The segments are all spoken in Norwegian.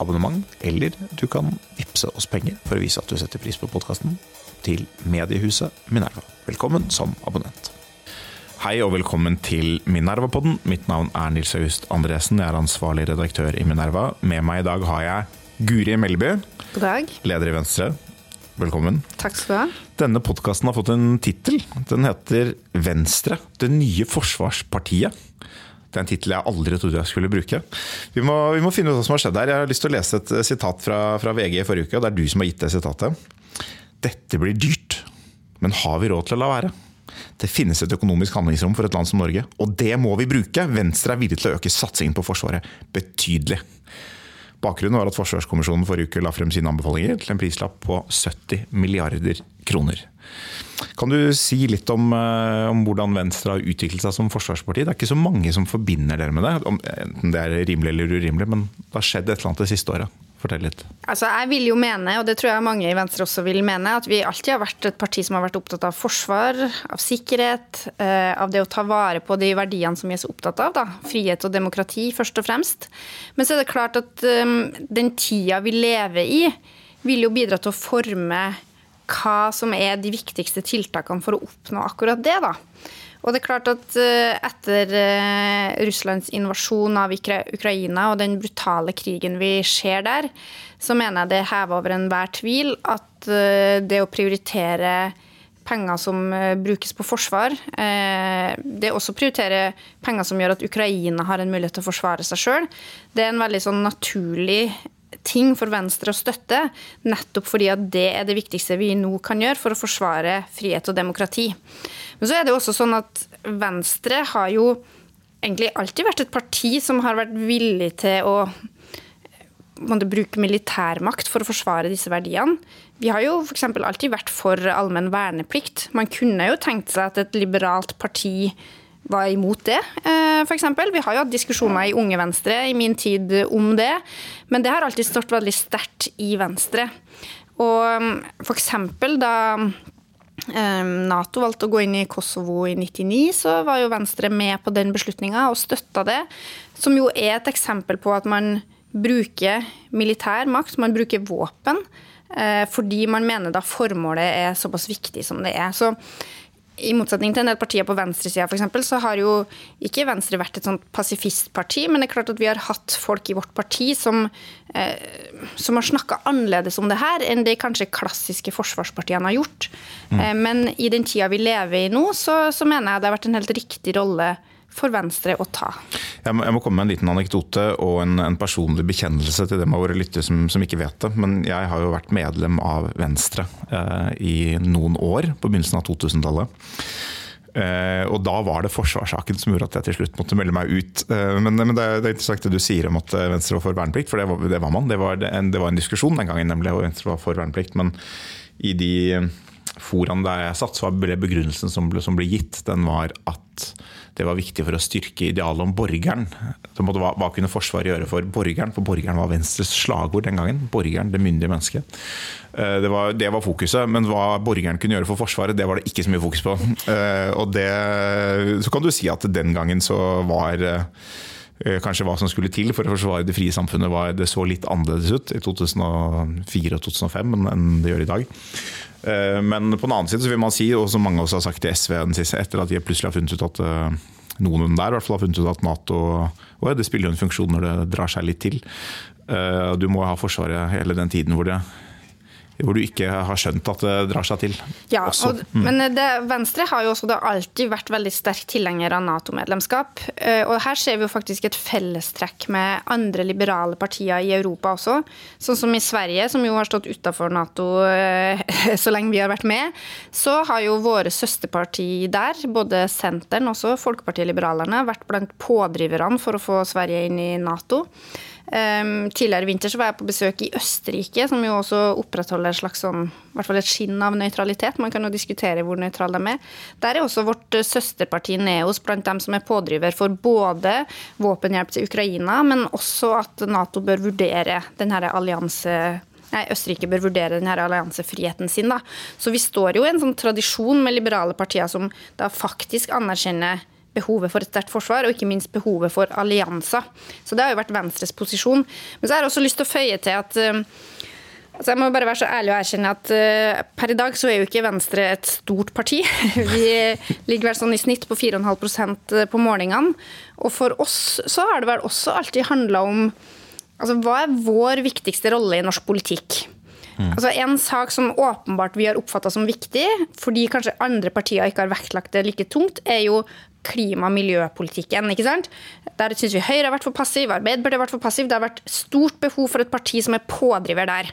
abonnement, eller du kan vippse oss penger for å vise at du setter pris på podkasten, til mediehuset Minerva. Velkommen som abonnent. Hei og velkommen til Minerva-podden. Mitt navn er Nils August Andresen. Jeg er ansvarlig redaktør i Minerva. Med meg i dag har jeg Guri Melby, God dag. leder i Venstre. Velkommen. Takk skal du ha. Denne podkasten har fått en tittel. Den heter Venstre, det nye forsvarspartiet. Det er en tittel jeg aldri trodde jeg skulle bruke. Vi må, vi må finne ut hva som har skjedd her. Jeg har lyst til å lese et sitat fra, fra VG i forrige uke, og det er du som har gitt det sitatet. Dette blir dyrt, men har vi råd til å la være? Det finnes et økonomisk handlingsrom for et land som Norge, og det må vi bruke. Venstre er villig til å øke satsingen på Forsvaret betydelig. Bakgrunnen var at Forsvarskommisjonen forrige uke la frem sine anbefalinger til en prislapp på 70 milliarder kroner. Kan du si litt om, eh, om, hvordan Venstre har utviklet seg som forsvarsparti? Det er ikke så mange som forbinder dere med det, enten det er rimelig eller urimelig, men det har skjedd et eller annet det siste året. Fortell litt. Altså, jeg vil jo mene, og det tror jeg mange i Venstre også vil mene, at vi alltid har vært et parti som har vært opptatt av forsvar, av sikkerhet, eh, av det å ta vare på de verdiene som vi er så opptatt av. Da. Frihet og demokrati, først og fremst. Men så er det klart at um, den tida vi lever i, vil jo bidra til å forme hva som er de viktigste tiltakene for å oppnå akkurat det. da. Og det er klart at Etter Russlands invasjon av Ukraina og den brutale krigen vi ser der, så mener jeg det er heva over enhver tvil at det å prioritere penger som brukes på forsvar, det også å prioritere penger som gjør at Ukraina har en mulighet til å forsvare seg sjøl, det er en veldig sånn naturlig ting for Venstre å støtte, nettopp fordi at det er det viktigste vi nå kan gjøre for å forsvare frihet og demokrati. Men så er det også sånn at Venstre har jo egentlig alltid vært et parti som har vært villig til å bruke militærmakt for å forsvare disse verdiene. Vi har jo f.eks. alltid vært for allmenn verneplikt. Man kunne jo tenkt seg at et liberalt parti var imot det, f.eks. Vi har jo hatt diskusjoner i Unge Venstre i min tid om det, men det har alltid stått veldig sterkt i Venstre. Og f.eks. da Nato valgte å gå inn i Kosovo i 99, så var jo Venstre med på den beslutninga og støtta det. Som jo er et eksempel på at man bruker militær makt, man bruker våpen, fordi man mener da formålet er såpass viktig som det er. Så i motsetning til en del partier på venstresida f.eks., så har jo ikke Venstre vært et sånt pasifistparti, men det er klart at vi har hatt folk i vårt parti som, eh, som har snakka annerledes om det her enn det kanskje klassiske forsvarspartiene har gjort. Mm. Eh, men i den tida vi lever i nå, så, så mener jeg det har vært en helt riktig rolle for Venstre å ta. Jeg må, jeg må, komme med en liten anekdote og en, en personlig bekjennelse til dem av våre lyttere som, som, ikke vet det. Men jeg har jo vært medlem av Venstre eh, i noen år på begynnelsen av 2000-tallet. Eh, og da var det forsvarssaken som gjorde at jeg til slutt måtte melde meg ut. Eh, men, men det, er, det, er interessant det du sier om at Venstre var for verneplikt, for det var, det var man. Det var en, det var en, diskusjon den gangen nemlig, og Venstre var for verneplikt. Men i de foraene der jeg satt, så ble begrunnelsen som ble, som ble gitt, den var at det var viktig for å styrke idealet om borgeren. Hva, hva kunne Forsvaret gjøre for borgeren? For borgeren var Venstres slagord den gangen. Borgeren, det myndige mennesket. Det var, det var, fokuset, men hva borgeren kunne gjøre for Forsvaret, det var det ikke så mye fokus på. Og det, så kan du si at den gangen så var kanskje hva som skulle til for å forsvare det frie samfunnet, var, det så litt annerledes ut i 2004 og 2005 enn det gjør i dag. Men på den annen side så vil man si, og som mange også har sagt til SV den siste, etter at de plutselig har funnet ut at noen der i hvert fall har funnet ut at Nato og det spiller jo en funksjon når det drar seg litt til. Du må ha Forsvaret hele den tiden hvor det hvor du ikke har skjønt at det drar seg til. Ja, og, mm. men det, Venstre har jo også alltid vært veldig sterk tilhenger av Nato-medlemskap. Og her ser vi jo faktisk et fellestrekk med andre liberale partier i Europa også. Sånn som i Sverige, som jo har stått utafor Nato så lenge vi har vært med, så har jo våre søsterparti der, både Senteren og Folkepartiet Liberalerne, vært blant pådriverne for å få Sverige inn i Nato. Um, tidligere i vinter så var jeg på besøk i Østerrike, som jo også opprettholder et slags sånn, i hvert fall et skinn av nøytralitet. Man kan jo diskutere hvor nøytrale de er. Der er også vårt eh, søsterparti Neos blant dem som er pådriver for både våpenhjelp til Ukraina, men også at Nato bør vurdere denne allianse Nei, Østerrike bør vurdere denne alliansefriheten sin. Da. Så vi står jo i en sånn tradisjon med liberale partier som da faktisk anerkjenner behovet for et sterkt forsvar, og ikke minst behovet for allianser. Så det har jo vært Venstres posisjon. Men så har jeg også lyst til å føye til at uh, altså Jeg må bare være så ærlig og erkjenne at uh, per i dag så er jo ikke Venstre et stort parti. Vi ligger vel sånn i snitt på 4,5% på målingene. Og for oss så har det vel også alltid handla om altså hva er vår viktigste rolle i norsk politikk? Mm. Altså En sak som åpenbart vi har oppfatta som viktig, fordi kanskje andre partier ikke har vektlagt det like tungt, er jo klima- og miljøpolitikken. ikke sant? Der syns vi Høyre har vært for passiv, Arbeiderpartiet har vært for passiv. Det har vært stort behov for et parti som er pådriver der.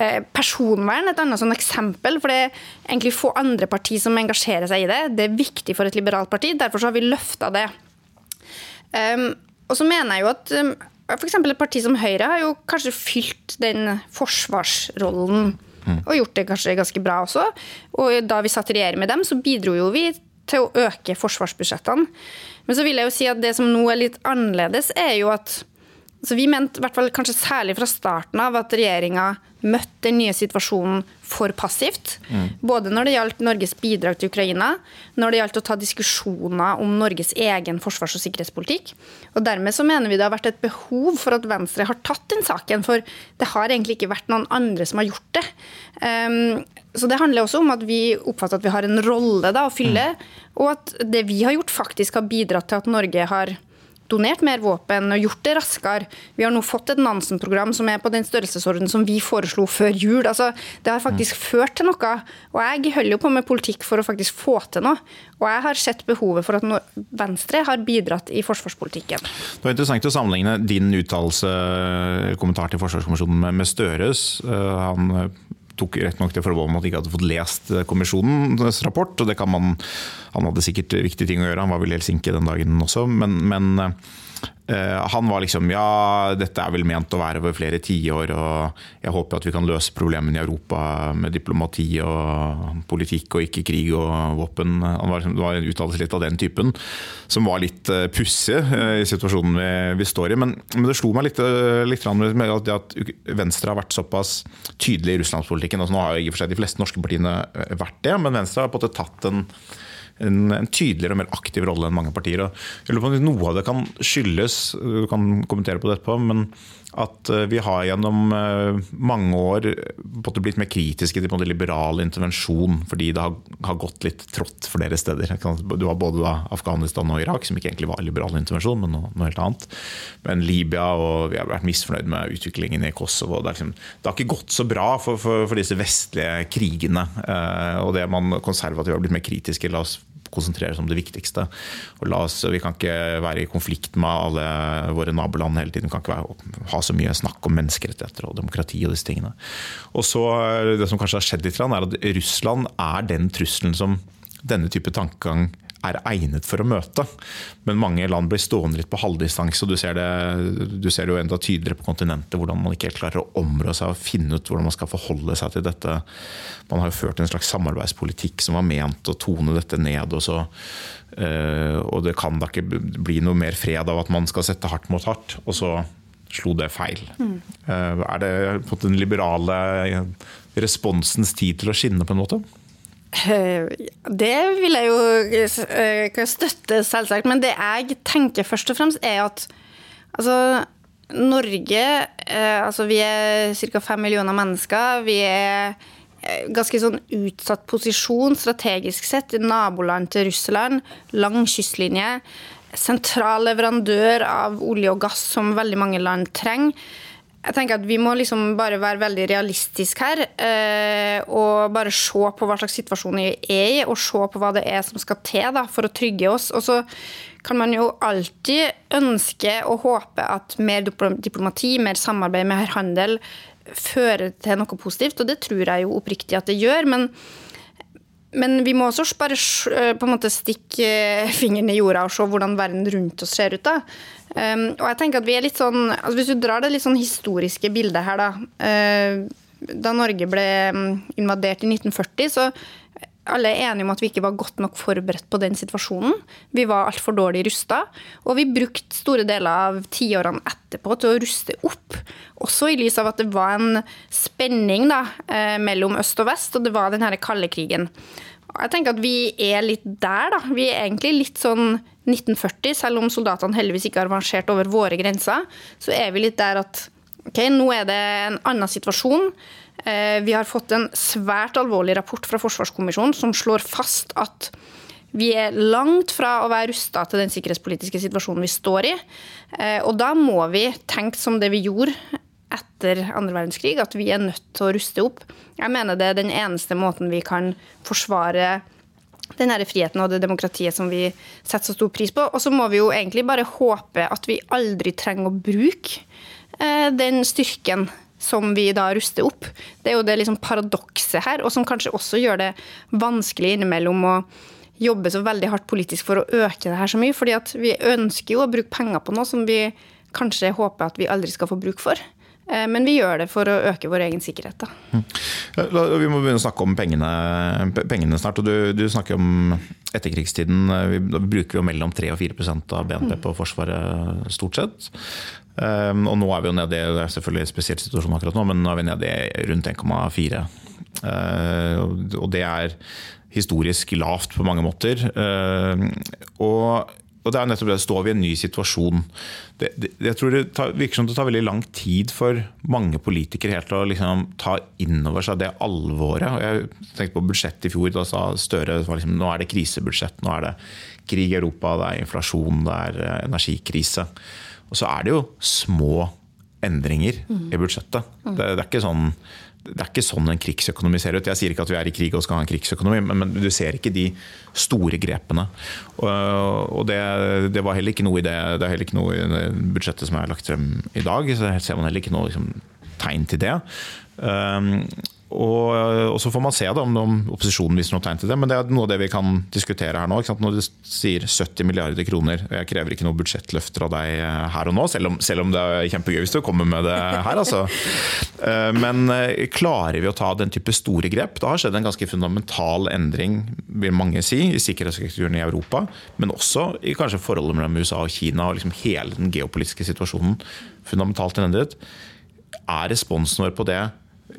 Eh, personvern er et annet sånn eksempel, for det er egentlig få andre partier som engasjerer seg i det. Det er viktig for et liberalt parti, derfor har vi løfta det. Um, og så mener jeg jo at um, f.eks. et parti som Høyre har jo kanskje fylt den forsvarsrollen. Mm. Og gjort det kanskje ganske bra også. Og da vi satt i regjering med dem, så bidro jo vi til å øke forsvarsbudsjettene. Men så vil jeg jo si at det som nå er litt annerledes, er jo at så Vi mente, hvert fall kanskje særlig fra starten av, at regjeringa møtte den nye situasjonen for passivt. Mm. Både når det gjaldt Norges bidrag til Ukraina, når det gjaldt å ta diskusjoner om Norges egen forsvars- og sikkerhetspolitikk. Og Dermed så mener vi det har vært et behov for at Venstre har tatt den saken. For det har egentlig ikke vært noen andre som har gjort det. Um, så Det handler også om at vi oppfatter at vi har en rolle da, å fylle, mm. og at det vi har gjort, faktisk har bidratt til at Norge har donert mer våpen og gjort det raskere. Vi har nå fått et Nansen-program som er på den størrelsesorden som vi foreslo før jul. Altså, det har faktisk mm. ført til noe. Og jeg holder jo på med politikk for å faktisk få til noe. Og jeg har sett behovet for at Venstre har bidratt i forsvarspolitikken. Det var interessant å sammenligne din uttalelse, kommentar til Forsvarskommisjonen, med Støres. Eh, han tok rett nok det forbeholdet om at de ikke hadde fått lest kommisjonens rapport. og det kan man, Han hadde sikkert viktige ting å gjøre, han var vel i Helsinki den dagen også. men, men Eh, han var liksom Ja, dette er vel ment å være over flere tiår, og jeg håper at vi kan løse problemene i Europa med diplomati og politikk, og ikke krig og våpen. Han var, liksom, var en uttalelse litt av den typen, som var litt uh, pussig uh, i situasjonen vi, vi, står i. Men, men, det slo meg litt, uh, litt med at, at, Venstre har vært såpass tydelig i russlandspolitikken. Altså, nå har jo i og for seg de fleste norske partiene vært det, men Venstre har på en måte tatt en en, en, tydeligere og mer aktiv rolle enn mange partier. Og noe av det kan skyldes, du kan kommentere på det etterpå, men at eh, vi har gjennom eh, mange år blitt mer kritiske til liberal intervensjon, fordi det har, gått litt trått flere steder. Du har både Afghanistan og Irak, som ikke egentlig var liberal intervensjon, men noe, helt annet. Men Libya, og vi har vært misfornøyd med utviklingen i Kosovo. Det, liksom, det har ikke gått så bra for, for, for disse vestlige krigene. Eh, og det man konservative har blitt mer kritiske. La oss konsentrere oss om det viktigste. Oss, vi kan ikke være i konflikt med alle våre naboland hele tiden. Vi kan ikke være, ha så mye snakk om menneskerettigheter og demokrati og disse tingene. Og så Det som kanskje har skjedd litt, er at Russland er den trusselen som denne type tankegang er egnet for å møte. Men mange land blir stående litt på halvdistanse. Du ser det, du ser det jo enda tydeligere på kontinentet, hvordan man ikke helt klarer å områ seg og finne ut hvordan man skal forholde seg til dette. Man har jo ført en slags samarbeidspolitikk som var ment å tone dette ned. og så øh, og det kan da ikke bli noe mer fred av at man skal sette hardt mot hardt. Og så slo det feil. Mm. Er det på den liberale responsens tid til å skinne, på en måte? Eh, det vil jeg jo eh, støtte, selvsagt. Men det jeg tenker først og fremst, er at altså, Norge eh, altså Vi er ca. fem millioner mennesker. Vi er ganske sånn utsatt posisjon strategisk sett. Naboland til Russland. Lang kystlinje. Sentral leverandør av olje og gass som veldig mange land trenger. Jeg tenker at Vi må liksom bare være veldig realistiske her. Eh, og bare se på hva slags situasjon vi er i, og se på hva det er som skal til da, for å trygge oss. Og så kan man jo alltid ønske og håpe at mer diplomati, mer samarbeid, mer handel fører til noe positivt. Og det tror jeg jo oppriktig at det gjør. men men vi må også bare på en måte stikke fingeren i jorda og se hvordan verden rundt oss ser ut. da. Um, og jeg tenker at vi er litt sånn, altså Hvis du drar det litt sånn historiske bildet her, da. Uh, da Norge ble mm, invadert i 1940, så alle er enige om at vi ikke var godt nok forberedt på den situasjonen. Vi var altfor dårlig rusta. Og vi brukte store deler av tiårene etterpå til å ruste opp. Også i lys av at det var en spenning da, eh, mellom øst og vest, og det var den kalde krigen. Jeg tenker at vi er litt der, da. Vi er egentlig litt sånn 1940, selv om soldatene heldigvis ikke har marsjert over våre grenser. Så er vi litt der at ok, nå er det en annen situasjon. Eh, vi har fått en svært alvorlig rapport fra Forsvarskommisjonen som slår fast at vi er langt fra å være rusta til den sikkerhetspolitiske situasjonen vi står i. Eh, og da må vi tenke som det vi gjorde etter andre verdenskrig, at vi er nødt til å ruste opp. Jeg mener det er den eneste måten vi kan forsvare den her friheten og det demokratiet som vi setter så stor pris på. Og så må vi jo egentlig bare håpe at vi aldri trenger å bruke eh, den styrken som vi da ruster opp. Det er jo det liksom paradokset her, og som kanskje også gjør det vanskelig innimellom å jobbe så veldig hardt politisk for å øke det her så mye. fordi at vi ønsker jo å bruke penger på noe som vi kanskje håper at vi aldri skal få bruk for. Eh, men vi gjør det for å øke vår egen sikkerhet. Da. Mm. Vi må begynne å snakke om pengene, pengene snart. og du, du, snakker om etterkrigstiden. Vi, da bruker jo mellom 3 og 4% av BNP på Forsvaret stort sett. Um, og nå er vi jo nede i det er selvfølgelig en spesiell situasjon akkurat nå, men nå er vi nede i rundt 1,4. Uh, og det er historisk lavt på mange måter. Og og det er nettopp det, Står vi i en ny situasjon det, det, Jeg tror det tar, virker som det tar veldig lang tid for mange politikere helt å liksom, ta inn over seg det alvoret. Jeg tenkte på budsjettet i fjor. Da sa Støre liksom, nå er det krisebudsjett. Nå er det krig i Europa, det er inflasjon, det er eh, energikrise. Og så er det jo små endringer mm. i budsjettet. Det, det, er ikke sånn det er ikke sånn en krigsøkonomi ser ut. Jeg sier ikke at vi er i krig og skal ha en krigsøkonomi, men, du ser ikke de store grepene. Og, det, det, var heller ikke noe i det, det er heller ikke noe i budsjettet som er lagt frem i dag. Så ser man heller ikke noe liksom, tegn til det. Og, og, så får man se da, om, om, opposisjonen viser noe tegn til det. Men det er noe av det vi kan diskutere her nå. Når du sier 70 milliarder kroner, og jeg krever ikke noe budsjettløfter av deg eh, her og nå, selv om, selv om, det er kjempegøy hvis du kommer med det her, altså. Eh, men eh, klarer vi å ta den type store grep? Da har skjedd en ganske fundamental endring, vil mange si, i sikkerhetsstrukturen i Europa. Men også i kanskje forholdet mellom USA og Kina og liksom hele den geopolitiske situasjonen fundamentalt endret. Er responsen vår på det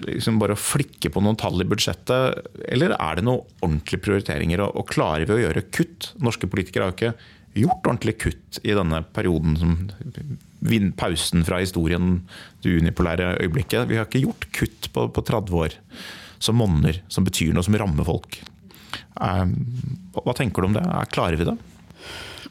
liksom bare å flikke på noen tall i budsjettet, eller er det noen ordentlige prioriteringer? Og, klarer vi å gjøre kutt? Norske politikere har jo ikke gjort ordentlig kutt i denne perioden som pausen fra historien, det unipolære øyeblikket. Vi har ikke gjort kutt på, på 30 år som monner, som betyr noe, som rammer folk. Eh, hva tenker du om det? Klarer vi det?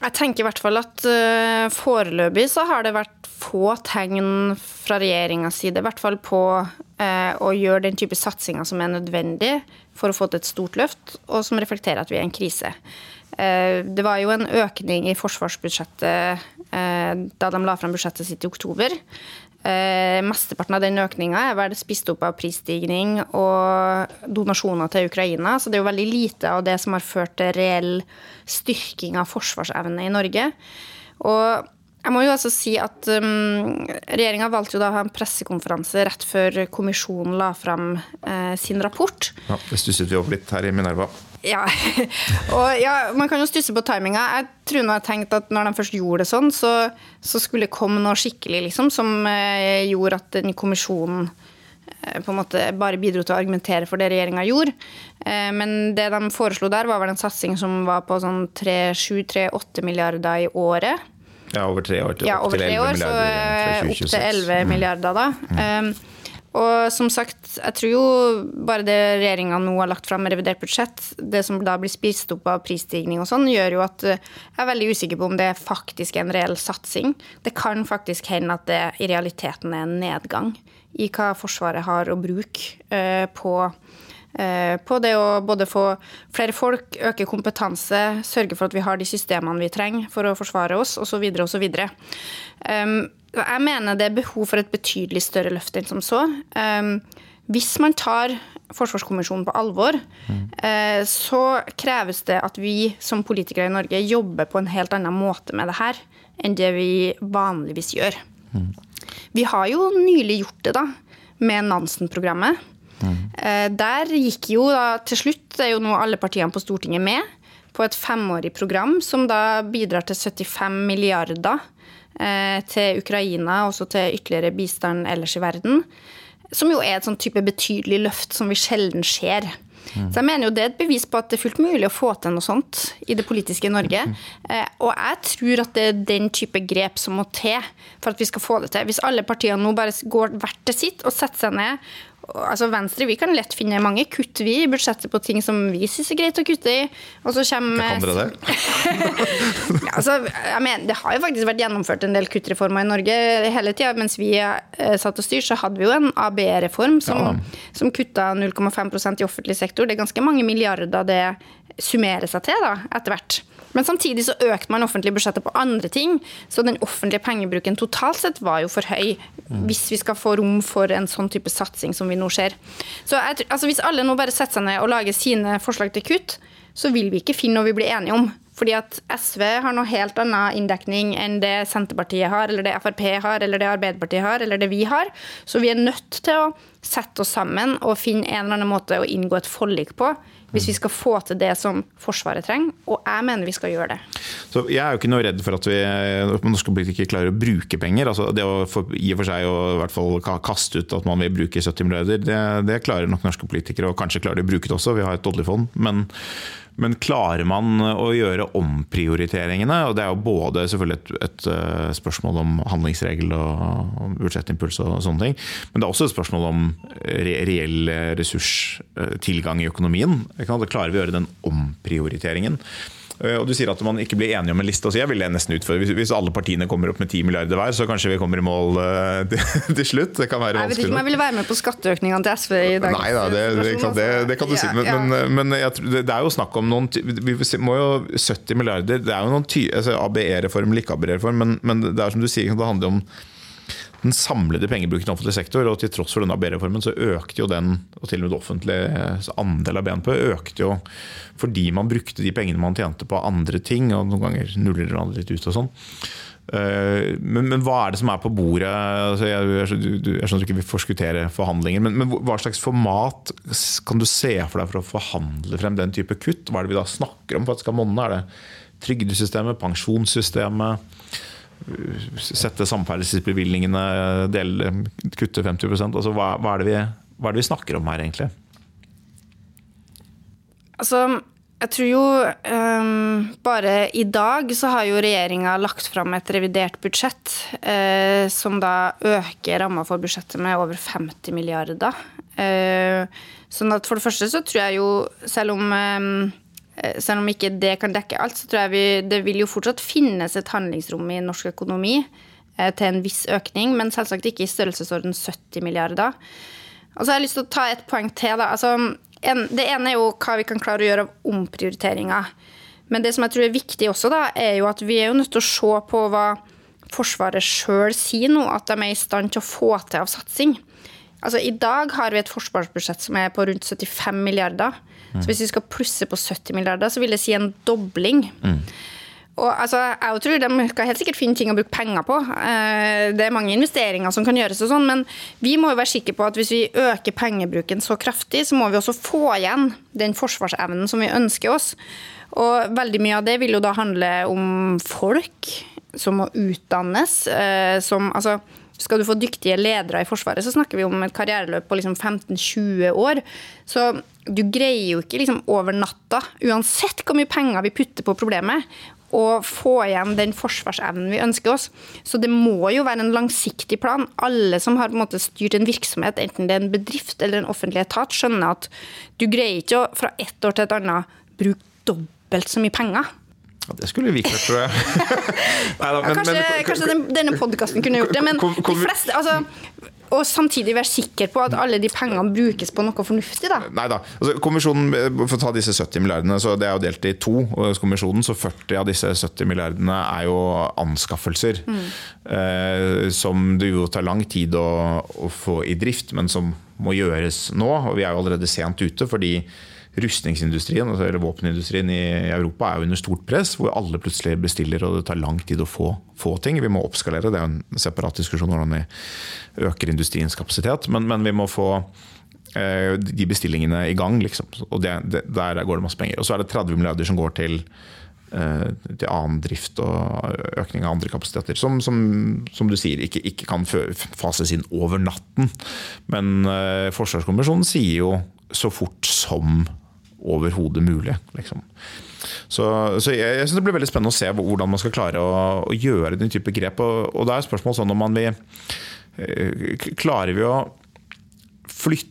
Jeg tenker i hvert fall at uh, foreløpig så har det vært få tegn fra regjeringas side, i hvert fall på uh, å gjøre den type satsinger som er nødvendig for å få til et stort løft, og som reflekterer at vi er i en krise. Uh, det var jo en økning i forsvarsbudsjettet da de la fram budsjettet sitt i oktober. Eh, mesteparten av den økninga er vel spist opp av prisstigning og donasjoner til Ukraina. Så det er jo veldig lite av det som har ført til reell styrking av forsvarsevne i Norge. Og jeg må jo altså si at um, Regjeringa valgte jo da å ha en pressekonferanse rett før kommisjonen la fram eh, sin rapport. Ja, Det stusset vi over litt her i Minerva. Ja. og ja, Man kan jo stusse på timinga. Jeg tror nå jeg tenkte at når de først gjorde det sånn, så, så skulle det komme noe skikkelig liksom, som eh, gjorde at den kommisjonen eh, på en måte bare bidro til å argumentere for det regjeringa gjorde. Eh, men det de foreslo der, var vel en satsing som var på sånn 7-3-8 milliarder i året. Ja, over tre år. Til, ja, over tre år, så eh, opp til 11 milliarder da. Mm. Um, og som sagt, jeg tror jo bare det regjeringa nå har lagt fram med revidert budsjett, det som da blir spist opp av prisstigning og sånn, gjør jo at eh, jeg er veldig usikker på om det faktisk er en reell satsing. Det kan faktisk hende at det i realiteten er en nedgang i hva Forsvaret har å bruke eh, på eh, på det å både få flere folk, øke kompetanse, sørge for at vi har de systemene vi trenger for å forsvare oss, osv. osv. Um, jeg mener det er behov for et betydelig større løft enn som så. Um, hvis man tar Forsvarskommisjonen på alvor, mm. så kreves det at vi som politikere i Norge jobber på en helt annen måte med det her. enn det vi vanligvis gjør. Vi har jo nylig gjort det, da, med Nansen-programmet. Mm. Der gikk jo da til slutt, det er jo nå alle partiene på Stortinget med, på et femårig program som da bidrar til 75 milliarder eh, til Ukraina, og også til ytterligere bistand ellers i verden. Som jo er et sånn type betydelig løft som vi sjelden ser. Mm. Så jeg mener jo Det er et bevis på at det er fullt mulig å få til noe sånt i det politiske Norge. Mm. Eh, og jeg tror at det er den type grep som må til for at vi skal få det til. Hvis alle partiene nå bare går hvert til sitt og setter seg ned altså Venstre vi kan lett finne mange kutt vi i budsjettet på ting som vi syns er greit å kutte i. Og så kommer Kan dere det? altså, jeg mener, det har jo faktisk vært gjennomført en del kuttreformer i Norge hele tida. Mens vi eh, satt og styrte, så hadde vi jo en ABE-reform som, ja. som kutta 0,5% i offentlig sektor. Det er ganske mange milliarder det summerer seg til da, etter hvert. Men samtidig så økte man offentlige budsjetter på andre ting, så den offentlige pengebruken totalt sett var jo for høy hvis vi skal få rom for en sånn type satsing som vi nå ser. Så jeg, altså Hvis alle nå bare setter seg ned og lager sine forslag til kutt, så vil vi ikke finne noe vi blir enige om. Fordi at SV har noe helt annen inndekning enn det Senterpartiet har, eller det Frp har, eller det Arbeiderpartiet har, eller det vi har. Så vi er nødt til å sette oss sammen og finne en eller annen måte å inngå et forlik på hvis vi skal få til det som Forsvaret trenger. Og jeg mener vi skal gjøre det. Så Jeg er jo ikke noe redd for at vi norske politikere klarer å bruke penger. altså Det å for, i og for seg å i hvert fall kaste ut at man vil bruke 70 milliarder, det, det klarer nok norske politikere. Og kanskje klarer de å bruke det også, vi har et oljefond. men men klarer man å gjøre omprioriteringene? og Det er jo både selvfølgelig et, et eh, spørsmål om handlingsregel og budsjettimpuls og sånne ting. Men det er også et spørsmål om reell ressurstilgang i økonomien. Klarer vi å gjøre den omprioriteringen? Eh, og Du sier at man ikke blir enige om en liste. Altså jeg vil det nesten utfordre. Hvis, alle partiene kommer opp med 10 milliarder hver, så kanskje vi kommer i mål uh, til, til, slutt. Det kan være vanskelig. Jeg vet ikke om jeg ville være med på skatteøkningene til SV i dag. Nei da, det, det, kan, det, kan du si. Men, ja, men, men jeg, det er jo snakk om noen Vi må jo 70 milliarder Det er jo noen altså ABE-reform eller ikke ABE-reform, men, men, det er som du sier, det handler om den samlede pengebruken i offentlig sektor. Og til tross for denne ABE-reformen så økte jo den, og til og med det offentlige andel av BNP, økte jo fordi man brukte de pengene man tjente på andre ting, og noen ganger nuller det litt ut og sånn. Eh, men, men, hva er det som er på bordet? Altså, jeg, jeg, skjønner at du ikke vil forskuttere forhandlinger, men, men, hva slags format kan du se for deg for å forhandle frem den type kutt? Hva er det vi da snakker om for at skal monne? Er det trygdesystemet, pensjonssystemet? Sette samferdselsbevilgningene, kutte 50% altså, hva, hva, er vi, hva, er det vi, snakker om her, egentlig? Altså, jeg tror jo um, Bare i dag så har jo regjeringa lagt fram et revidert budsjett uh, som da øker ramma for budsjettet med over 50 milliarder. Uh, sånn at for det første så tror jeg jo, selv om um, selv om ikke det kan dekke alt, så tror jeg vi, det vil jo fortsatt finnes et handlingsrom i norsk økonomi eh, til en viss økning, men selvsagt ikke i størrelsesorden 70 milliarder. Og så har jeg lyst til å ta et poeng til. Altså, en, det ene er jo hva vi kan klare å gjøre av omprioriteringer. Men det som jeg tror er viktig også, da, er jo at vi er jo nødt til å se på hva Forsvaret sjøl sier nå at de er i stand til å få til av satsing. Altså, I dag har vi et forsvarsbudsjett som er på rundt 75 milliarder. Så hvis vi skal plusse på 70 milliarder, så vil det si en dobling. Mm. Og altså, jeg tror De skal helt sikkert finne ting å bruke penger på. Eh, det er mange investeringer som kan gjøres, og sånn, men vi må jo være sikre på at hvis vi øker pengebruken så kraftig, så må vi også få igjen den forsvarsevnen som vi ønsker oss. Og veldig mye av det vil jo da handle om folk som må utdannes. Eh, som, altså, skal du få dyktige ledere i Forsvaret, så snakker vi om et karriereløp på liksom 15-20 år. Så du greier jo ikke liksom over natta, uansett hvor mye penger vi putter på problemet, å få igjen den forsvarsevnen vi ønsker oss. Så det må jo være en langsiktig plan. Alle som har på en måte styrt en virksomhet, enten det er en bedrift eller en offentlig etat, skjønner at du greier ikke å fra ett år til et annet bruke dobbelt så mye penger. Ja, det skulle vi klart, tror jeg. Neida, men, kanskje, men, kanskje den, denne podkasten kunne gjort det, men kom, kom, de fleste altså, og samtidig være sikker på at alle de pengene brukes på noe fornuftig. da. Nei da. Altså, kommisjonen, For å ta disse 70 milliardene, så det er jo delt i to. kommisjonen, så 40 av disse 70 milliardene er jo anskaffelser. Mm. Eh, som det jo tar lang tid å, å, få i drift, men som må gjøres nå. og Vi er jo allerede sent ute. fordi rustningsindustrien, altså, eller våpenindustrien i Europa er jo under stort press, hvor alle plutselig bestiller og det tar lang tid å få, få ting. Vi må oppskalere, det er jo en separat diskusjon hvordan vi øker industriens kapasitet. Men, men vi må få eh, de bestillingene i gang, liksom. Og det, det, der går det masse penger. Og så er det 30 milliarder som går til eh, til annen drift og økning av andre kapasiteter. Som, som, som du sier, ikke, ikke, kan fases inn over natten. Men uh, Forsvarskommisjonen sier jo så fort som overhodet mulig. Liksom. Så, så, jeg, jeg synes det blir veldig spennende å se hvordan man skal klare å, å gjøre den type grep. Og, og det er spørsmål sånn om man vil eh, Klarer vi å flytte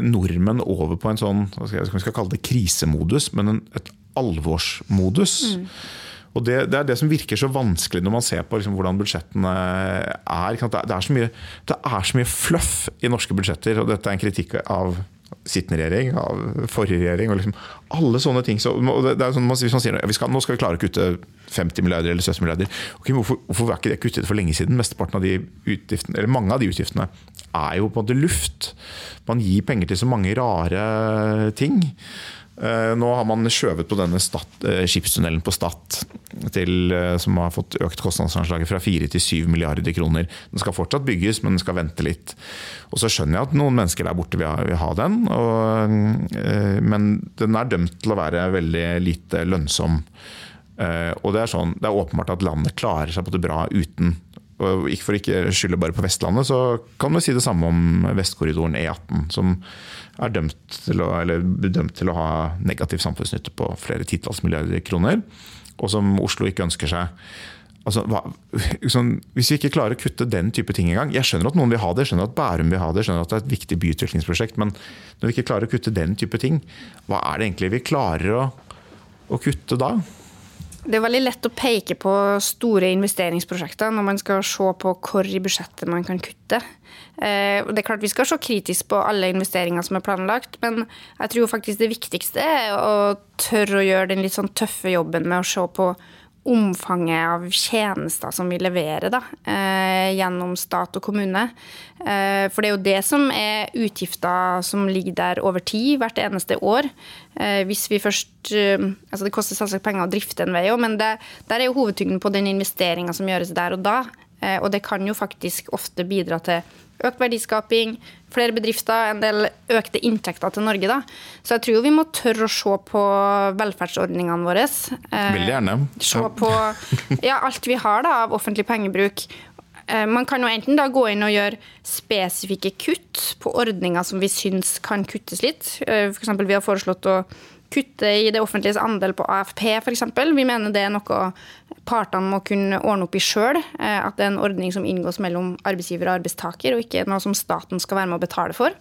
nordmenn over på en sånn hva skal jeg, skal kalle det krisemodus, men en, et alvorsmodus? Mm. Og det, det, er det som virker så vanskelig når man ser på liksom, hvordan budsjettene er. Det er, mye, det er, så mye, fluff i norske budsjetter, og dette er en kritikk av sittende regjering, av forrige regjering. og liksom Alle sånne ting. Så, det er sånn, hvis man sier vi nå skal vi klare å kutte 50 milliarder eller 70 milliarder, okay, hvorfor, hvorfor er ikke det kuttet for lenge siden? Mesteparten av de utgiftene, eller Mange av de utgiftene er jo på en måte luft. Man gir penger til så mange rare ting. Eh, nå har man skjøvet på denne stat, eh, skipstunnelen på Stad, eh, som har fått økt kostnadsanslaget fra 4 til 7 milliarder kroner. Den skal fortsatt bygges, men den skal vente litt. Og Så skjønner jeg at noen mennesker der borte vil ha, vil ha den, og, men den er dømt til å være veldig lite lønnsom. Og det er, sånn, det er åpenbart at landet klarer seg på det bra uten og For ikke skylde bare på Vestlandet, så kan vi si det samme om Vestkorridoren E18. som er dømt til å, dømt til å ha negativ samfunnsnytte på flere titalls milliarder kroner, og som Oslo ikke ønsker seg. Altså, hva, sånn, hvis vi ikke klarer å kutte den type ting engang Jeg skjønner at noen vil ha det, skjønner at Bærum vil ha det, skjønner at det er et viktig byutviklingsprosjekt, men når vi ikke klarer å kutte den type ting, hva er det egentlig vi klarer å, å kutte da? Det er veldig lett å peke på store investeringsprosjekter når man skal se på hvor i budsjettet man kan kutte. Eh, det er klart Vi skal se kritisk på alle investeringer som er planlagt, men jeg tror faktisk det viktigste er å tørre å gjøre den litt sånn tøffe jobben med å se på omfanget av tjenester som vi leverer da, eh, gjennom stat og kommune. Eh, for det er jo det som er utgifter som ligger der over tid, hvert eneste år. Eh, hvis vi først altså Det koster selvsagt penger å drifte en vei òg, men det, der er jo hovedtyngden på den investeringa som gjøres der og da. Og det kan jo faktisk ofte bidra til økt verdiskaping, flere bedrifter, en del økte inntekter til Norge. Da. Så jeg tror vi må tørre å se på velferdsordningene våre. Eh, Veldig gjerne. Se på ja, alt vi har da, av offentlig pengebruk. Eh, man kan jo enten da gå inn og gjøre spesifikke kutt på ordninger som vi syns kan kuttes litt. F.eks. vi har foreslått å kutte i det offentliges andel på AFP f.eks. Vi mener det er noe partene må kunne ordne opp i sjøl. Eh, at det er en ordning som inngås mellom arbeidsgiver og arbeidstaker, og ikke noe som staten skal være med å betale for.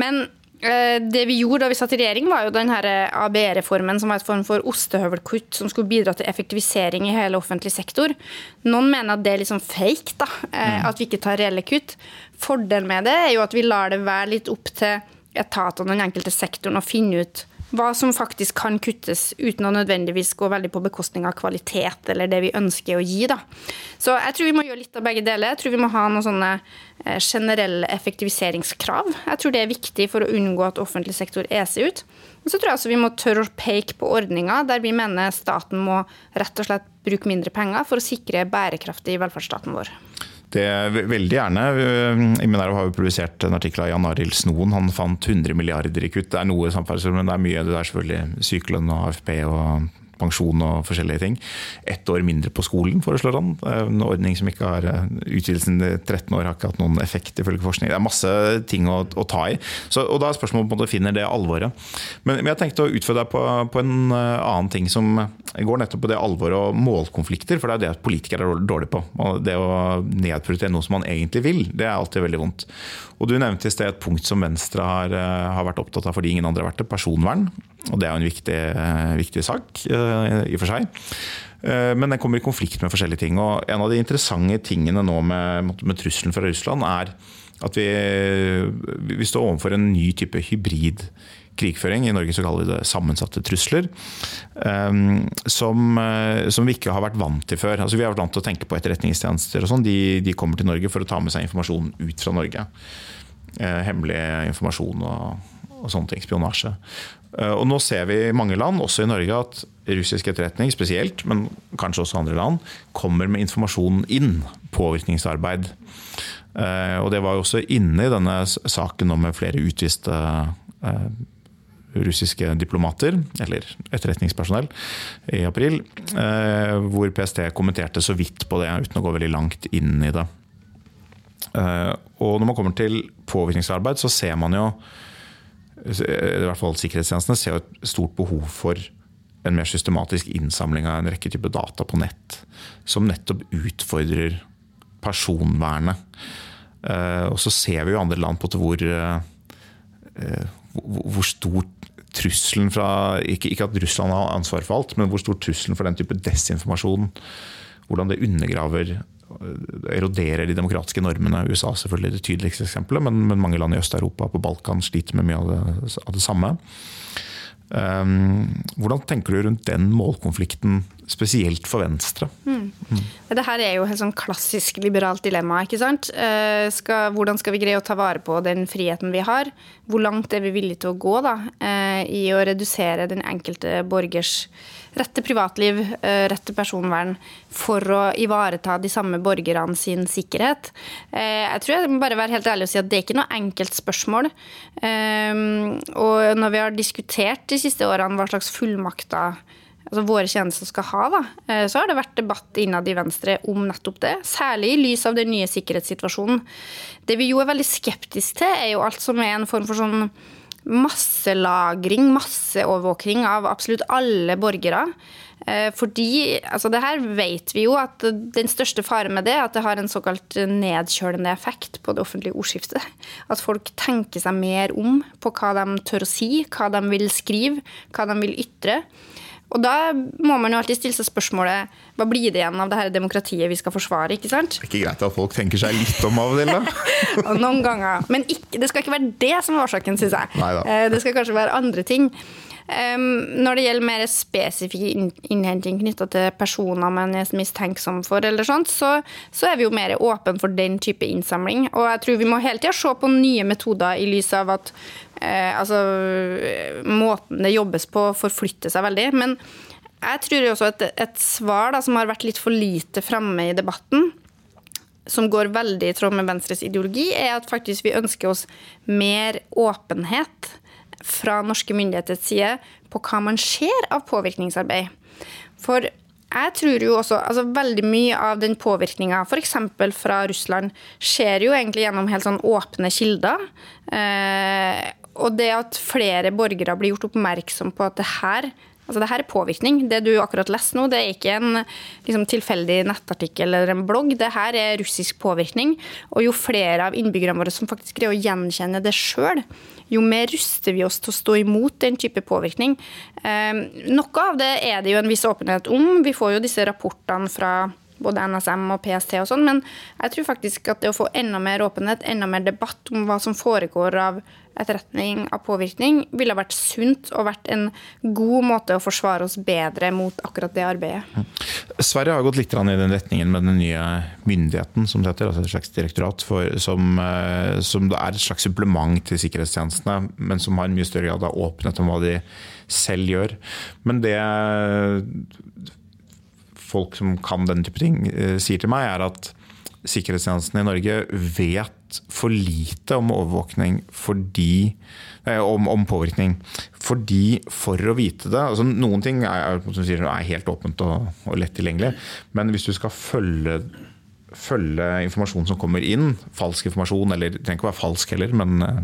Men eh, det vi gjorde da vi satt i regjering, var jo den ABE-reformen, som var et form for ostehøvelkutt som skulle bidra til effektivisering i hele offentlig sektor. Noen mener at det er litt sånn fake, da, eh, mm. at vi ikke tar reelle kutt. Fordelen med det er jo at vi lar det være litt opp til etatene og den enkelte sektoren å finne ut hva som faktisk kan kuttes, uten å nødvendigvis gå veldig på bekostning av kvalitet eller det vi ønsker å gi. Da. Så jeg tror vi må gjøre litt av begge deler. Jeg tror vi må ha noen sånne eh, generelle effektiviseringskrav. Jeg tror det er viktig for å unngå at offentlig sektor eser ut. Og så tror jeg også vi må tørre å peke på ordninger der vi mener staten må rett og slett bruke mindre penger for å sikre bærekraft i velferdsstaten vår. Det Veldig gjerne. I Minerva har vi publisert en artikkel av Jan Arild Snoen. Han fant 100 milliarder i kutt. Det er noe samferdsel, men det er mye. Det er selvfølgelig sykelønn og AFP og pensjon og forskjellige ting. Ett år mindre på skolen, foreslår han. En ordning som ikke har eh, Utvidelsen i 13 år har ikke hatt noen effekt, ifølge forskning. Det er masse ting å, å ta i. Så, og Da er spørsmålet om du finner det alvoret. Men, men jeg tenkte å utfordre deg på, på, en eh, annen ting som går nettopp på det alvoret og målkonflikter. For det er det politikere er dårlige på. Det å nedprioritere noe som man egentlig vil, det er alltid veldig vondt. Og Du nevnte i sted et punkt som Venstre har, eh, har vært opptatt av fordi ingen andre har vært det, personvern. Og Det er jo en viktig, viktig sak i og for seg. Eh, men den kommer i konflikt med forskjellige ting. og En av de interessante tingene nå med, med trusselen fra Russland, er at vi, vi står overfor en ny type hybrid krigføring. I Norge så kaller vi det sammensatte trusler. Um, som, eh, som, vi ikke har vært vant til før. Altså, vi har vært vant til å tenke på etterretningstjenester. og sånn. De, de, kommer til Norge for å ta med seg informasjon ut fra Norge. Hemmelig informasjon og, og sånne ting. Spionasje. Og nå ser vi i mange land, også i Norge, at russisk etterretning spesielt, men kanskje også andre land, kommer med informasjon inn. Påvirkningsarbeid. Og det var jo også inne i denne saken om flere utviste russiske diplomater, eller etterretningspersonell, i april. Hvor PST kommenterte så vidt på det, uten å gå veldig langt inn i det. Eh, og når man kommer til påvirkningsarbeid, så ser man jo i hvert fall Sikkerhetstjenestene ser et stort behov for en mer systematisk innsamling av en rekke typer data på nett. Som nettopp utfordrer personvernet. Eh, og så ser vi jo andre land på hvor, eh, hvor stor trusselen fra ikke, at Russland har ansvar for alt, men hvor stor trusselen for den type desinformasjon Hvordan det undergraver eroderer de demokratiske normene. USA er selvfølgelig det tydeligste eksempelet, men, men mange land i Øst-Europa på Balkan sliter med mye av det, av det samme. Um, hvordan tenker du rundt den målkonflikten, spesielt for Venstre? Mm. Mm. Dette er jo et sånn klassisk liberalt dilemma. ikke sant? Uh, skal, hvordan skal vi greie å ta vare på den friheten vi har? Hvor langt er vi villige til å gå da, uh, i å redusere den enkelte borgers rett til privatliv, eh, rett til personvern, for å ivareta de samme borgerne sin sikkerhet. Eh, jeg tror jeg må bare være helt ærlig og si at det er ikke noe enkelt spørsmål. Eh, og når vi har diskutert de siste årene hva slags fullmakter altså våre tjenester skal ha, da, så har det vært debatt innad i Venstre om nettopp det. Særlig i lys av den nye sikkerhetssituasjonen. Det vi jo er veldig skeptiske til, er jo alt som er en form for sånn masselagring, masseovervåkning av absolutt alle borgere. Eh, fordi altså det her vet vi jo at den største faren med det er at det har en såkalt nedkjølende effekt på det offentlige ordskiftet. At folk tenker seg mer om på hva de tør å si, hva de vil skrive, hva de vil ytre. Og da må man jo alltid stille seg spørsmålet hva blir det igjen av det her demokratiet vi skal forsvare? ikke sant? Det er ikke greit at folk tenker seg litt om av og til, da? Noen ganger. Men ikke, det skal ikke være det som er årsaken, syns jeg. Neida. Eh, det skal kanskje være andre ting. Når det gjelder mer spesifikk innhenting knytta til personer man er mistenksom for, eller sånt, så, så, er vi jo mer åpne for den type innsamling. Og jeg tror vi må hele tida se på nye metoder i lys av at eh, altså, måten det jobbes på, forflytter seg veldig. Men jeg tror også at et svar da, som har vært litt for lite framme i debatten, som går veldig i tråd med Venstres ideologi, er at faktisk vi ønsker oss mer åpenhet fra norske myndigheters side på hva man ser av påvirkningsarbeid. For jeg tror jo også altså Veldig mye av den påvirkninga f.eks. fra Russland skjer jo egentlig gjennom helt sånn åpne kilder. Eh, og det at flere borgere blir gjort oppmerksom på at det her Altså, det her er påvirkning. Det du akkurat leste nå, det er ikke en liksom, tilfeldig nettartikkel eller en blogg. Det her er russisk påvirkning. Og jo flere av innbyggerne våre som faktisk greier å gjenkjenne det sjøl, jo mer ruster vi oss til å stå imot den type påvirkning. Eh, noe av det er det jo en viss åpenhet om. Vi får jo disse rapportene fra både NSM og PST og sånn, men jeg tror faktisk at det å få enda mer åpenhet, enda mer debatt om hva som foregår av etterretning, av påvirkning, ville vært sunt og vært en god måte å forsvare oss bedre mot akkurat det arbeidet. Sverige har gått litt i den retningen med den nye myndigheten, som det heter, altså et slags direktorat, for, som, eh, som er et slags supplement til sikkerhetstjenestene, men som har en mye større grad av åpenhet om hva de selv gjør. Men det folk som kan denne type ting, eh, sier til meg, er at sikkerhetstjenesten i Norge vet for lite om overvåkning fordi eh, om, om, påvirkning. Fordi for å vite det altså Noen ting er, er helt åpent og, og, lett tilgjengelig, men hvis du skal følge, følge informasjon som kommer inn, falsk informasjon, eller det trenger ikke å være falsk heller, men uh,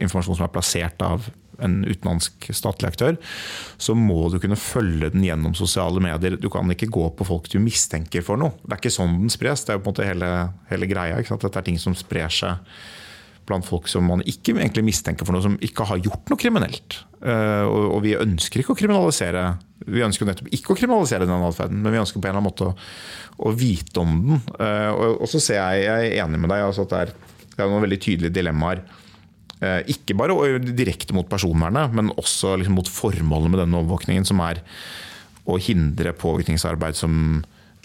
informasjon som er plassert av en utenlandsk statlig aktør, så må du kunne følge den gjennom sosiale medier. Du kan ikke gå på folk du mistenker for noe. Det er ikke sånn den spres. Det er jo på en måte hele, hele greia. Dette er ting som sprer seg blant folk som man ikke egentlig mistenker for noe, som ikke har gjort noe kriminelt. Eh, og vi ønsker ikke å kriminalisere vi ønsker nettopp ikke å kriminalisere den atferden, men vi ønsker på en eller annen måte å, å vite om den. Eh, og, så ser jeg, jeg er enig med deg altså at det er, det er noen veldig tydelige dilemmaer Eh, ikke bare direkte mot personvernet, men også liksom mot formålet med denne overvåkningen, som er å hindre påvirkningsarbeid som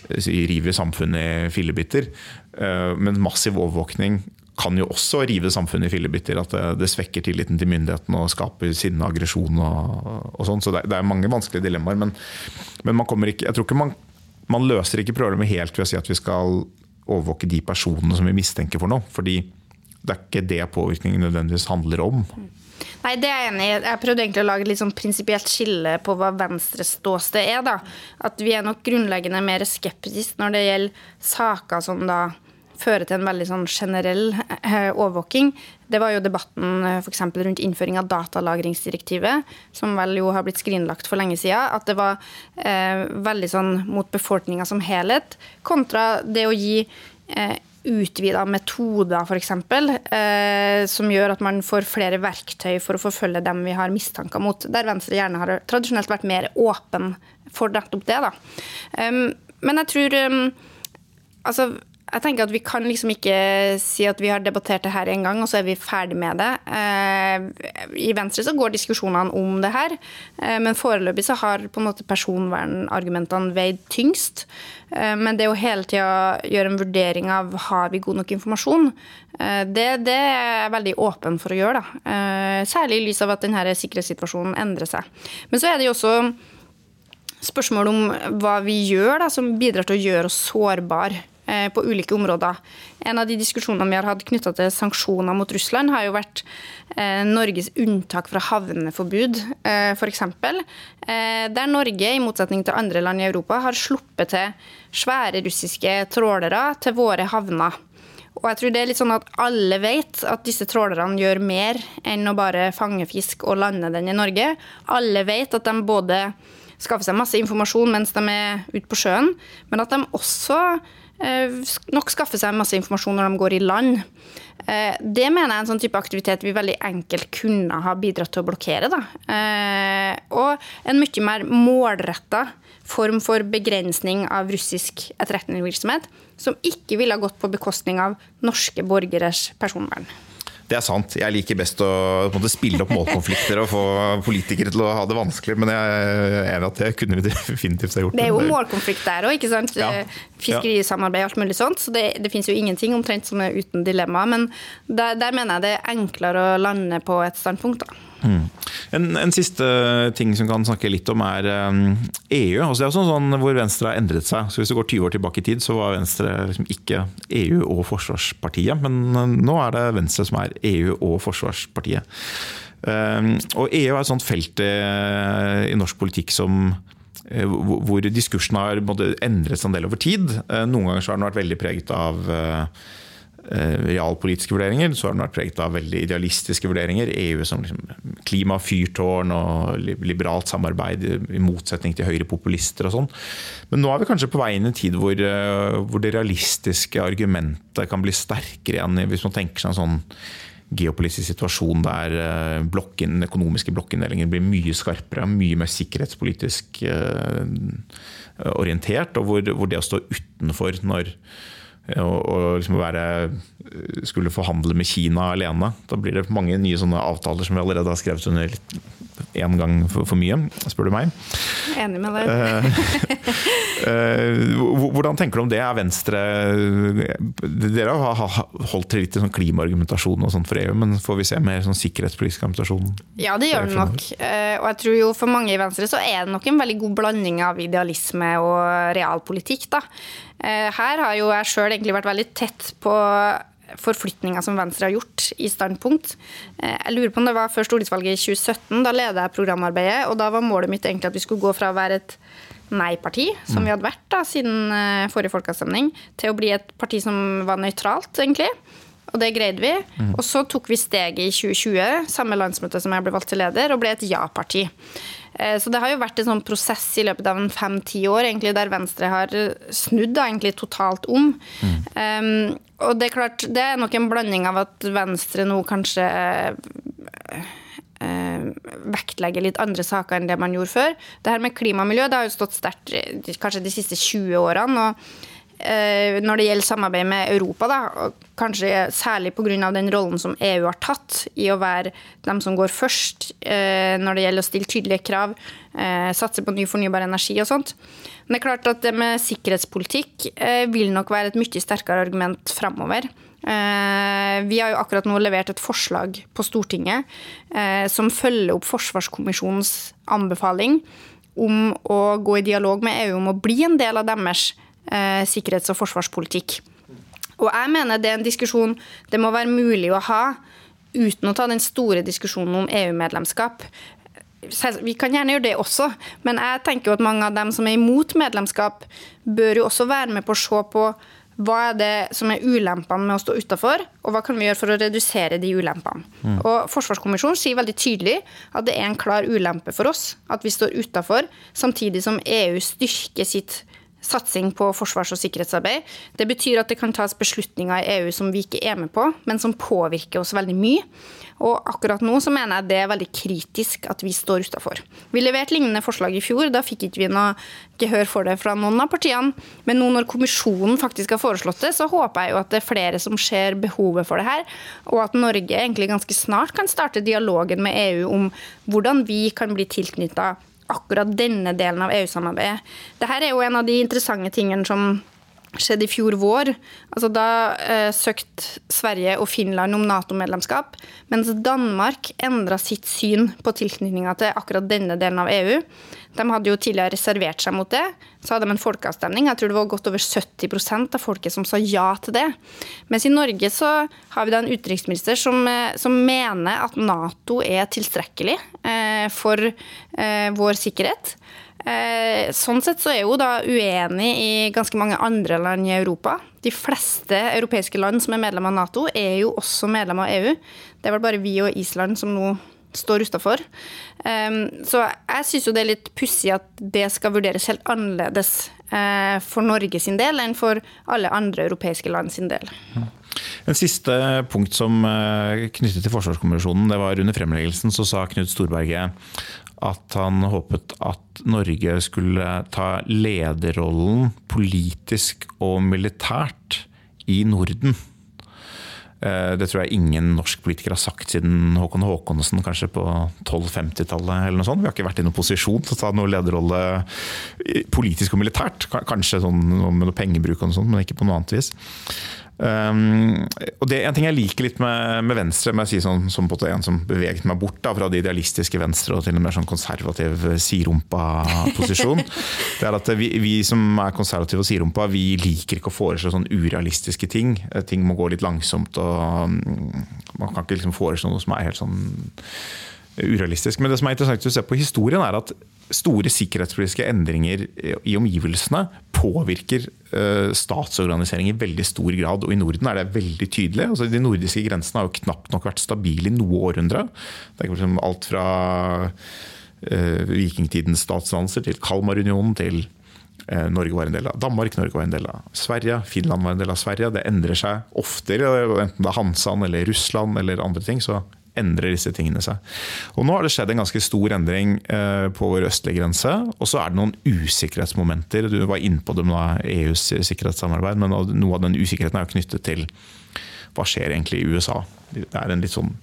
eh, river samfunnet i fillebiter. Men massiv overvåkning kan jo også rive samfunnet i fillebiter. At det, det, svekker tilliten til myndighetene og skaper sinne og aggresjon. Og, og sånn, så det, det, er mange vanskelige dilemmaer. Men, men ikke, jeg tror ikke man, man løser ikke problemet helt ved å si at vi skal overvåke de personene som vi mistenker for noe. fordi det er ikke det påvirkningen nødvendigvis handler om. Nei, det er jeg enig i. Jeg prøvde egentlig å lage et litt sånn prinsipielt skille på hva Venstres ståsted er. da. At vi er nok grunnleggende mer skeptiske når det gjelder saker som da fører til en veldig sånn generell eh, overvåking. Det var jo debatten for f.eks. rundt innføring av datalagringsdirektivet, som vel jo har blitt skrinlagt for lenge siden. At det var eh, veldig sånn mot befolkninga som helhet, kontra det å gi eh, utvida metoder, f.eks., eh, som gjør at man får flere verktøy for å forfølge dem vi har mistanker mot. Der Venstre gjerne har tradisjonelt vært mer åpen for nettopp det. Da. Um, men jeg tror um, altså, jeg tenker at Vi kan liksom ikke si at vi har debattert det her en gang, og så er vi ferdig med det. Eh, I Venstre så går diskusjonene om det her, eh, men foreløpig så har på en måte personvernargumentene veid tyngst. Eh, men det å hele tida gjøre en vurdering av har vi god nok informasjon, det, det er jeg veldig åpen for å gjøre. Da. Særlig i lys av at denne sikkerhetssituasjonen endrer seg. Men så er det jo også spørsmål om hva vi gjør da, som bidrar til å gjøre oss sårbare på ulike områder. En av de diskusjonene vi har hatt knytta til sanksjoner mot Russland, har jo vært eh, Norges unntak fra havneforbud, eh, f.eks. Der Norge, i motsetning til andre land i Europa, har sluppet til svære russiske trålere til våre havner. Og jeg tror det er litt sånn at Alle vet at disse trålerne gjør mer enn å bare fange fisk og lande den i Norge. Alle vet at de både skaffer seg masse informasjon mens de er ute på sjøen, men at de også Eh, nok skaffe seg masse informasjon når de går i land. Eh, det mener jeg er en sånn type aktivitet vi veldig enkelt kunne ha bidratt til å blokkere. Da. Eh, og en mye mer målretta form for begrensning av russisk etterretningsvirksomhet, som ikke ville ha gått på bekostning av norske borgeres personvern. Det er sant. Jeg liker best å måte, spille opp målkonflikter og få politikere til å ha det vanskelig, men jeg er enig at det kunne vi definitivt ha gjort. Det er jo målkonflikt der òg, ikke sant. Ja. Fiskerisamarbeid og alt mulig sånt. Så det, det finnes jo ingenting omtrent som er uten dilemma. Men der, der mener jeg det er enklere å lande på et standpunkt, da. Mm. En, en, siste ting som kan snakke litt om, er EU. Altså det er også sånn hvor Venstre har endret seg. Så Hvis du går 20 år tilbake i tid, så var Venstre liksom ikke EU- og Forsvarspartiet. Men uh, nå er det Venstre som er EU- og Forsvarspartiet. Um, og EU er et sånt felt i, norsk politikk som hvor diskursen har endret seg en del over tid. Noen ganger har den vært veldig preget av Eh, realpolitiske vurderinger, så har den vært preget av veldig idealistiske vurderinger. EU som liksom klimafyrtårn og liberalt samarbeid i motsetning til høyrepopulister og sånn. Men nå er vi kanskje på vei inn i en tid hvor, eh, hvor, det realistiske argumentet kan bli sterkere igjen, hvis man tenker seg en sånn geopolitisk situasjon der eh, blokken, den økonomiske blokkinndelingen blir mye skarpere, mye mer sikkerhetspolitisk orientert, og hvor, hvor det å stå utenfor når og, liksom være, skulle forhandle med Kina alene. Da blir det mange nye sånne avtaler som vi allerede har skrevet under én gang for, for, mye, spør du meg. Enig med deg. Eh, eh, hvordan tenker du om det? Er Venstre Dere har holdt til litt i sånn klimaargumentasjon og sånt for EU, men får vi se mer sånn sikkerhetspolitisk argumentasjon? Ja, det gjør det nok. Eh, og jeg tror jo for mange i Venstre så er det nok en veldig god blanding av idealisme og realpolitikk. da. Her har jo jeg sjøl egentlig vært veldig tett på forflytninger som Venstre har gjort i standpunkt. Eh, jeg lurer på om det var før stortingsvalget i 2017. Da leda jeg programarbeidet, og da var målet mitt egentlig at vi skulle gå fra å være et nei-parti, som vi hadde vært da, siden eh, forrige folkeavstemning, til å bli et parti som var nøytralt, egentlig. Og det greide vi. Mm. Og så tok vi steget i 2020, samme landsmøte som jeg ble valgt til leder, og ble et ja-parti. Eh, så det har jo vært en sånn prosess i løpet av en fem-ti år egentlig, der Venstre har snudd da, egentlig totalt om. Mm. Um, og det er klart, det er nok en blanding av at Venstre nå kanskje uh, vektlegger litt andre saker enn det man gjorde før. Det her med klima og miljø det har jo stått sterkt kanskje de siste 20 årene. og eh, når det gjelder samarbeid med Europa, da, og kanskje særlig pga. den rollen som EU har tatt i å være dem som går først eh, når det gjelder å stille tydelige krav, eh, satse på ny fornybar energi og sånt. Men det er klart at det med sikkerhetspolitikk vil nok være et mye sterkere argument framover. Vi har jo akkurat nå levert et forslag på Stortinget som følger opp Forsvarskommisjonens anbefaling om å gå i dialog med EU om å bli en del av deres eh, sikkerhets- og forsvarspolitikk. Og jeg mener det er en diskusjon det må være mulig å ha uten å ta den store diskusjonen om EU-medlemskap. Vi kan gjerne gjøre det også, men jeg tenker jo at mange av dem som er imot medlemskap, bør jo også være med på å se på hva er det som er ulempene med å stå utafor, og hva kan vi gjøre for å redusere de ulempene. Mm. Og Forsvarskommisjonen sier veldig tydelig at det er en klar ulempe for oss at vi står utafor, samtidig som EU styrker sitt satsing på forsvars- og sikkerhetsarbeid. Det betyr at det kan tas beslutninger i EU som vi ikke er med på, men som påvirker oss veldig mye. Og akkurat nå så mener jeg det er veldig kritisk at vi står utafor. Vi leverte lignende forslag i fjor, da fikk ikke vi noe gehør for det fra noen av partiene. Men nå når kommisjonen faktisk har foreslått det, så håper jeg jo at det er flere som ser behovet for det her, og at Norge egentlig ganske snart kan starte dialogen med EU om hvordan vi kan bli tilknytta akkurat denne delen av EU-samarbeidet. Dette er jo en av de interessante tingene som skjedde i fjor vår. Altså da eh, søkte Sverige og Finland om Nato-medlemskap, mens Danmark endra sitt syn på tilknytninga til akkurat denne delen av EU. De hadde jo tidligere reservert seg mot det. Så hadde de en folkeavstemning. Jeg tror det var godt over 70% av folket som sa ja til det. Mens i Norge så har vi da en utenriksminister som, eh, som mener at Nato er tilstrekkelig eh, for eh, vår sikkerhet. Eh, sånn sett så er hun da uenig i ganske mange andre land i Europa. De fleste europeiske land som er medlem av Nato, er jo også medlem av EU. Det er vel bare vi og Island som nå står utafor. Så jeg syns jo det er litt pussig at det skal vurderes helt annerledes eh, for Norge sin del enn for alle andre europeiske land sin del. En siste punkt som eh, knyttet til Forsvarskommisjonen, det var under fremleggelsen så sa Knut Storberget at han håpet at Norge skulle ta lederrollen politisk og militært i Norden. Eh, det tror jeg ingen norsk politiker har sagt siden Håkon Håkonsen kanskje på 1250-tallet. eller noe sånt. Vi har ikke vært i noen posisjon til å ta noen lederrolle politisk og militært. Kanskje sånn med noe pengebruk og noe sånt, men ikke på noe annet vis. Um, og det En ting jeg liker litt med, med Venstre, med si sånn, som på en som beveget meg bort da, fra det idealistiske Venstre og til en mer sånn konservativ sirumpa-posisjon, det er at vi, vi, som er konservative og sirumpa, vi liker ikke å foreslå sånn urealistiske ting. Ting må gå litt langsomt. og um, Man kan ikke liksom foreslå noe som er helt sånn urealistisk. Men det som er interessant å se på historien, er at store sikkerhetspolitiske endringer i omgivelsene påvirker eh, statsorganisering i veldig stor grad. Og i Norden er det veldig tydelig. Altså, de nordiske grensene har jo knapt nok vært stabile i noe århundre. Det er liksom alt fra uh, vikingtidens statsdannelser til Kalmarunionen til Norge var en del av Danmark, Norge var en del av Sverige, Finland var en del av Sverige. Det endrer seg oftere, enten det er Hansan eller Russland eller andre ting. så endrer disse tingene seg. Og Nå har det skjedd en ganske stor endring eh, på vår østlige grense. Og så er det noen usikkerhetsmomenter. Du var inne på det med EUs sikkerhetssamarbeid, men noe av den usikkerheten er jo knyttet til hva skjer egentlig i USA. Det er en litt sånn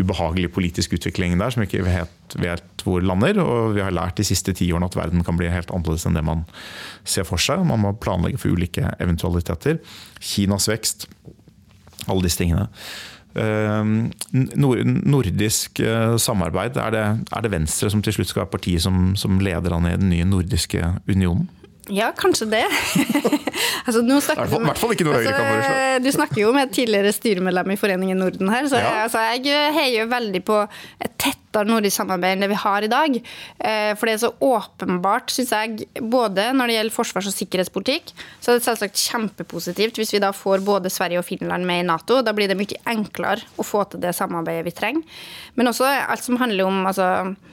ubehagelig politisk utvikling der som ikke vet, vet hvor lander. Og vi har lært de siste ti årene at verden kan bli helt annerledes enn det man ser for seg. Man må planlegge for ulike eventualiteter. Kinas vekst, alle disse tingene. Ehm, nordisk eh, samarbeid, er det, er det, Venstre som til slutt skal være partiet som, som leder an i den nye nordiske unionen? Ja, kanskje det. altså, nå I hvert fall ikke noe Høyre kan foreslå. Altså, du snakker jo med et tidligere styremedlem i Foreningen Norden her, så ja. jeg, altså, jeg heier veldig på et tettere nordisk samarbeid enn det vi har i dag. Eh, for det er så åpenbart, syns jeg, både når det gjelder forsvars- og sikkerhetspolitikk, så er det selvsagt kjempepositivt hvis vi da får både Sverige og Finland med i Nato. Da blir det mye enklere å få til det samarbeidet vi trenger. Men også alt som handler om altså, Eh,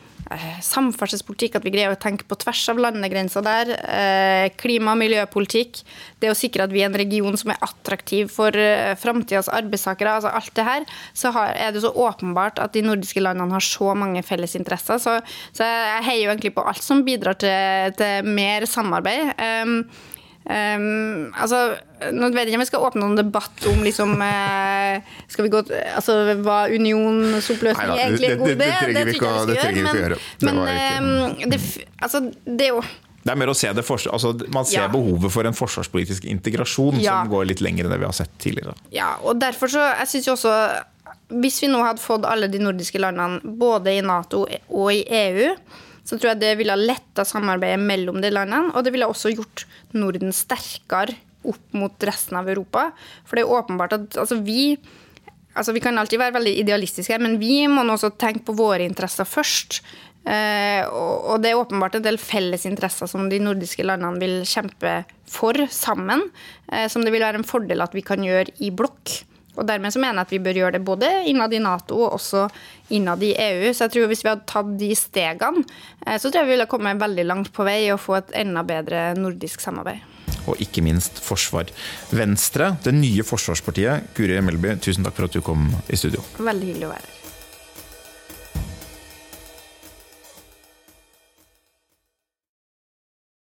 samferdselspolitikk, at vi greier å tenke på tvers av landegrenser der. Eh, klima- og miljøpolitikk. Det å sikre at vi er en region som er attraktiv for eh, framtidas arbeidstakere. altså Alt det her. Så er det så åpenbart at de nordiske landene har så mange felles interesser. Så, jeg heier jo egentlig på alt som bidrar til, mer samarbeid. Um, altså, nå vet jeg ikke om vi skal åpne noen debatt om liksom uh, Skal vi gå Altså, hva unionsoppløsning Neida, egentlig er god idé? det- det å- det trenger vi ikke å gjøre. Det Men, men det, altså, det er jo Det er mer å se det for, altså, Man ser Ja. behovet for en forsvarspolitisk integrasjon Ja. som går litt lenger enn det vi har sett tidligere. Ja, og derfor så Jeg synes jo også Hvis vi nå hadde fått alle de nordiske landene både i Nato og i EU, så tror jeg det ville letta samarbeidet mellom de landene, og det ville også gjort Norden sterkere opp mot resten av Europa. For det er åpenbart at altså, vi Altså, vi kan alltid være veldig idealistiske, men vi må nå også tenke på våre interesser først. Eh, og, og det er åpenbart en del felles interesser som de nordiske landene vil kjempe for sammen, eh, som det vil være en fordel at vi kan gjøre i blokk. Og dermed så mener jeg at vi bør gjøre det både innad i Nato og også innad i EU. Så jeg tror hvis vi hadde tatt de stegene, eh, så tror jeg vi ville kommet veldig langt på vei og få et enda bedre nordisk samarbeid. Og ikke minst forsvar. Venstre, det nye forsvarspartiet. Guri Melby, tusen takk for at du kom i studio. Veldig hyggelig å være her.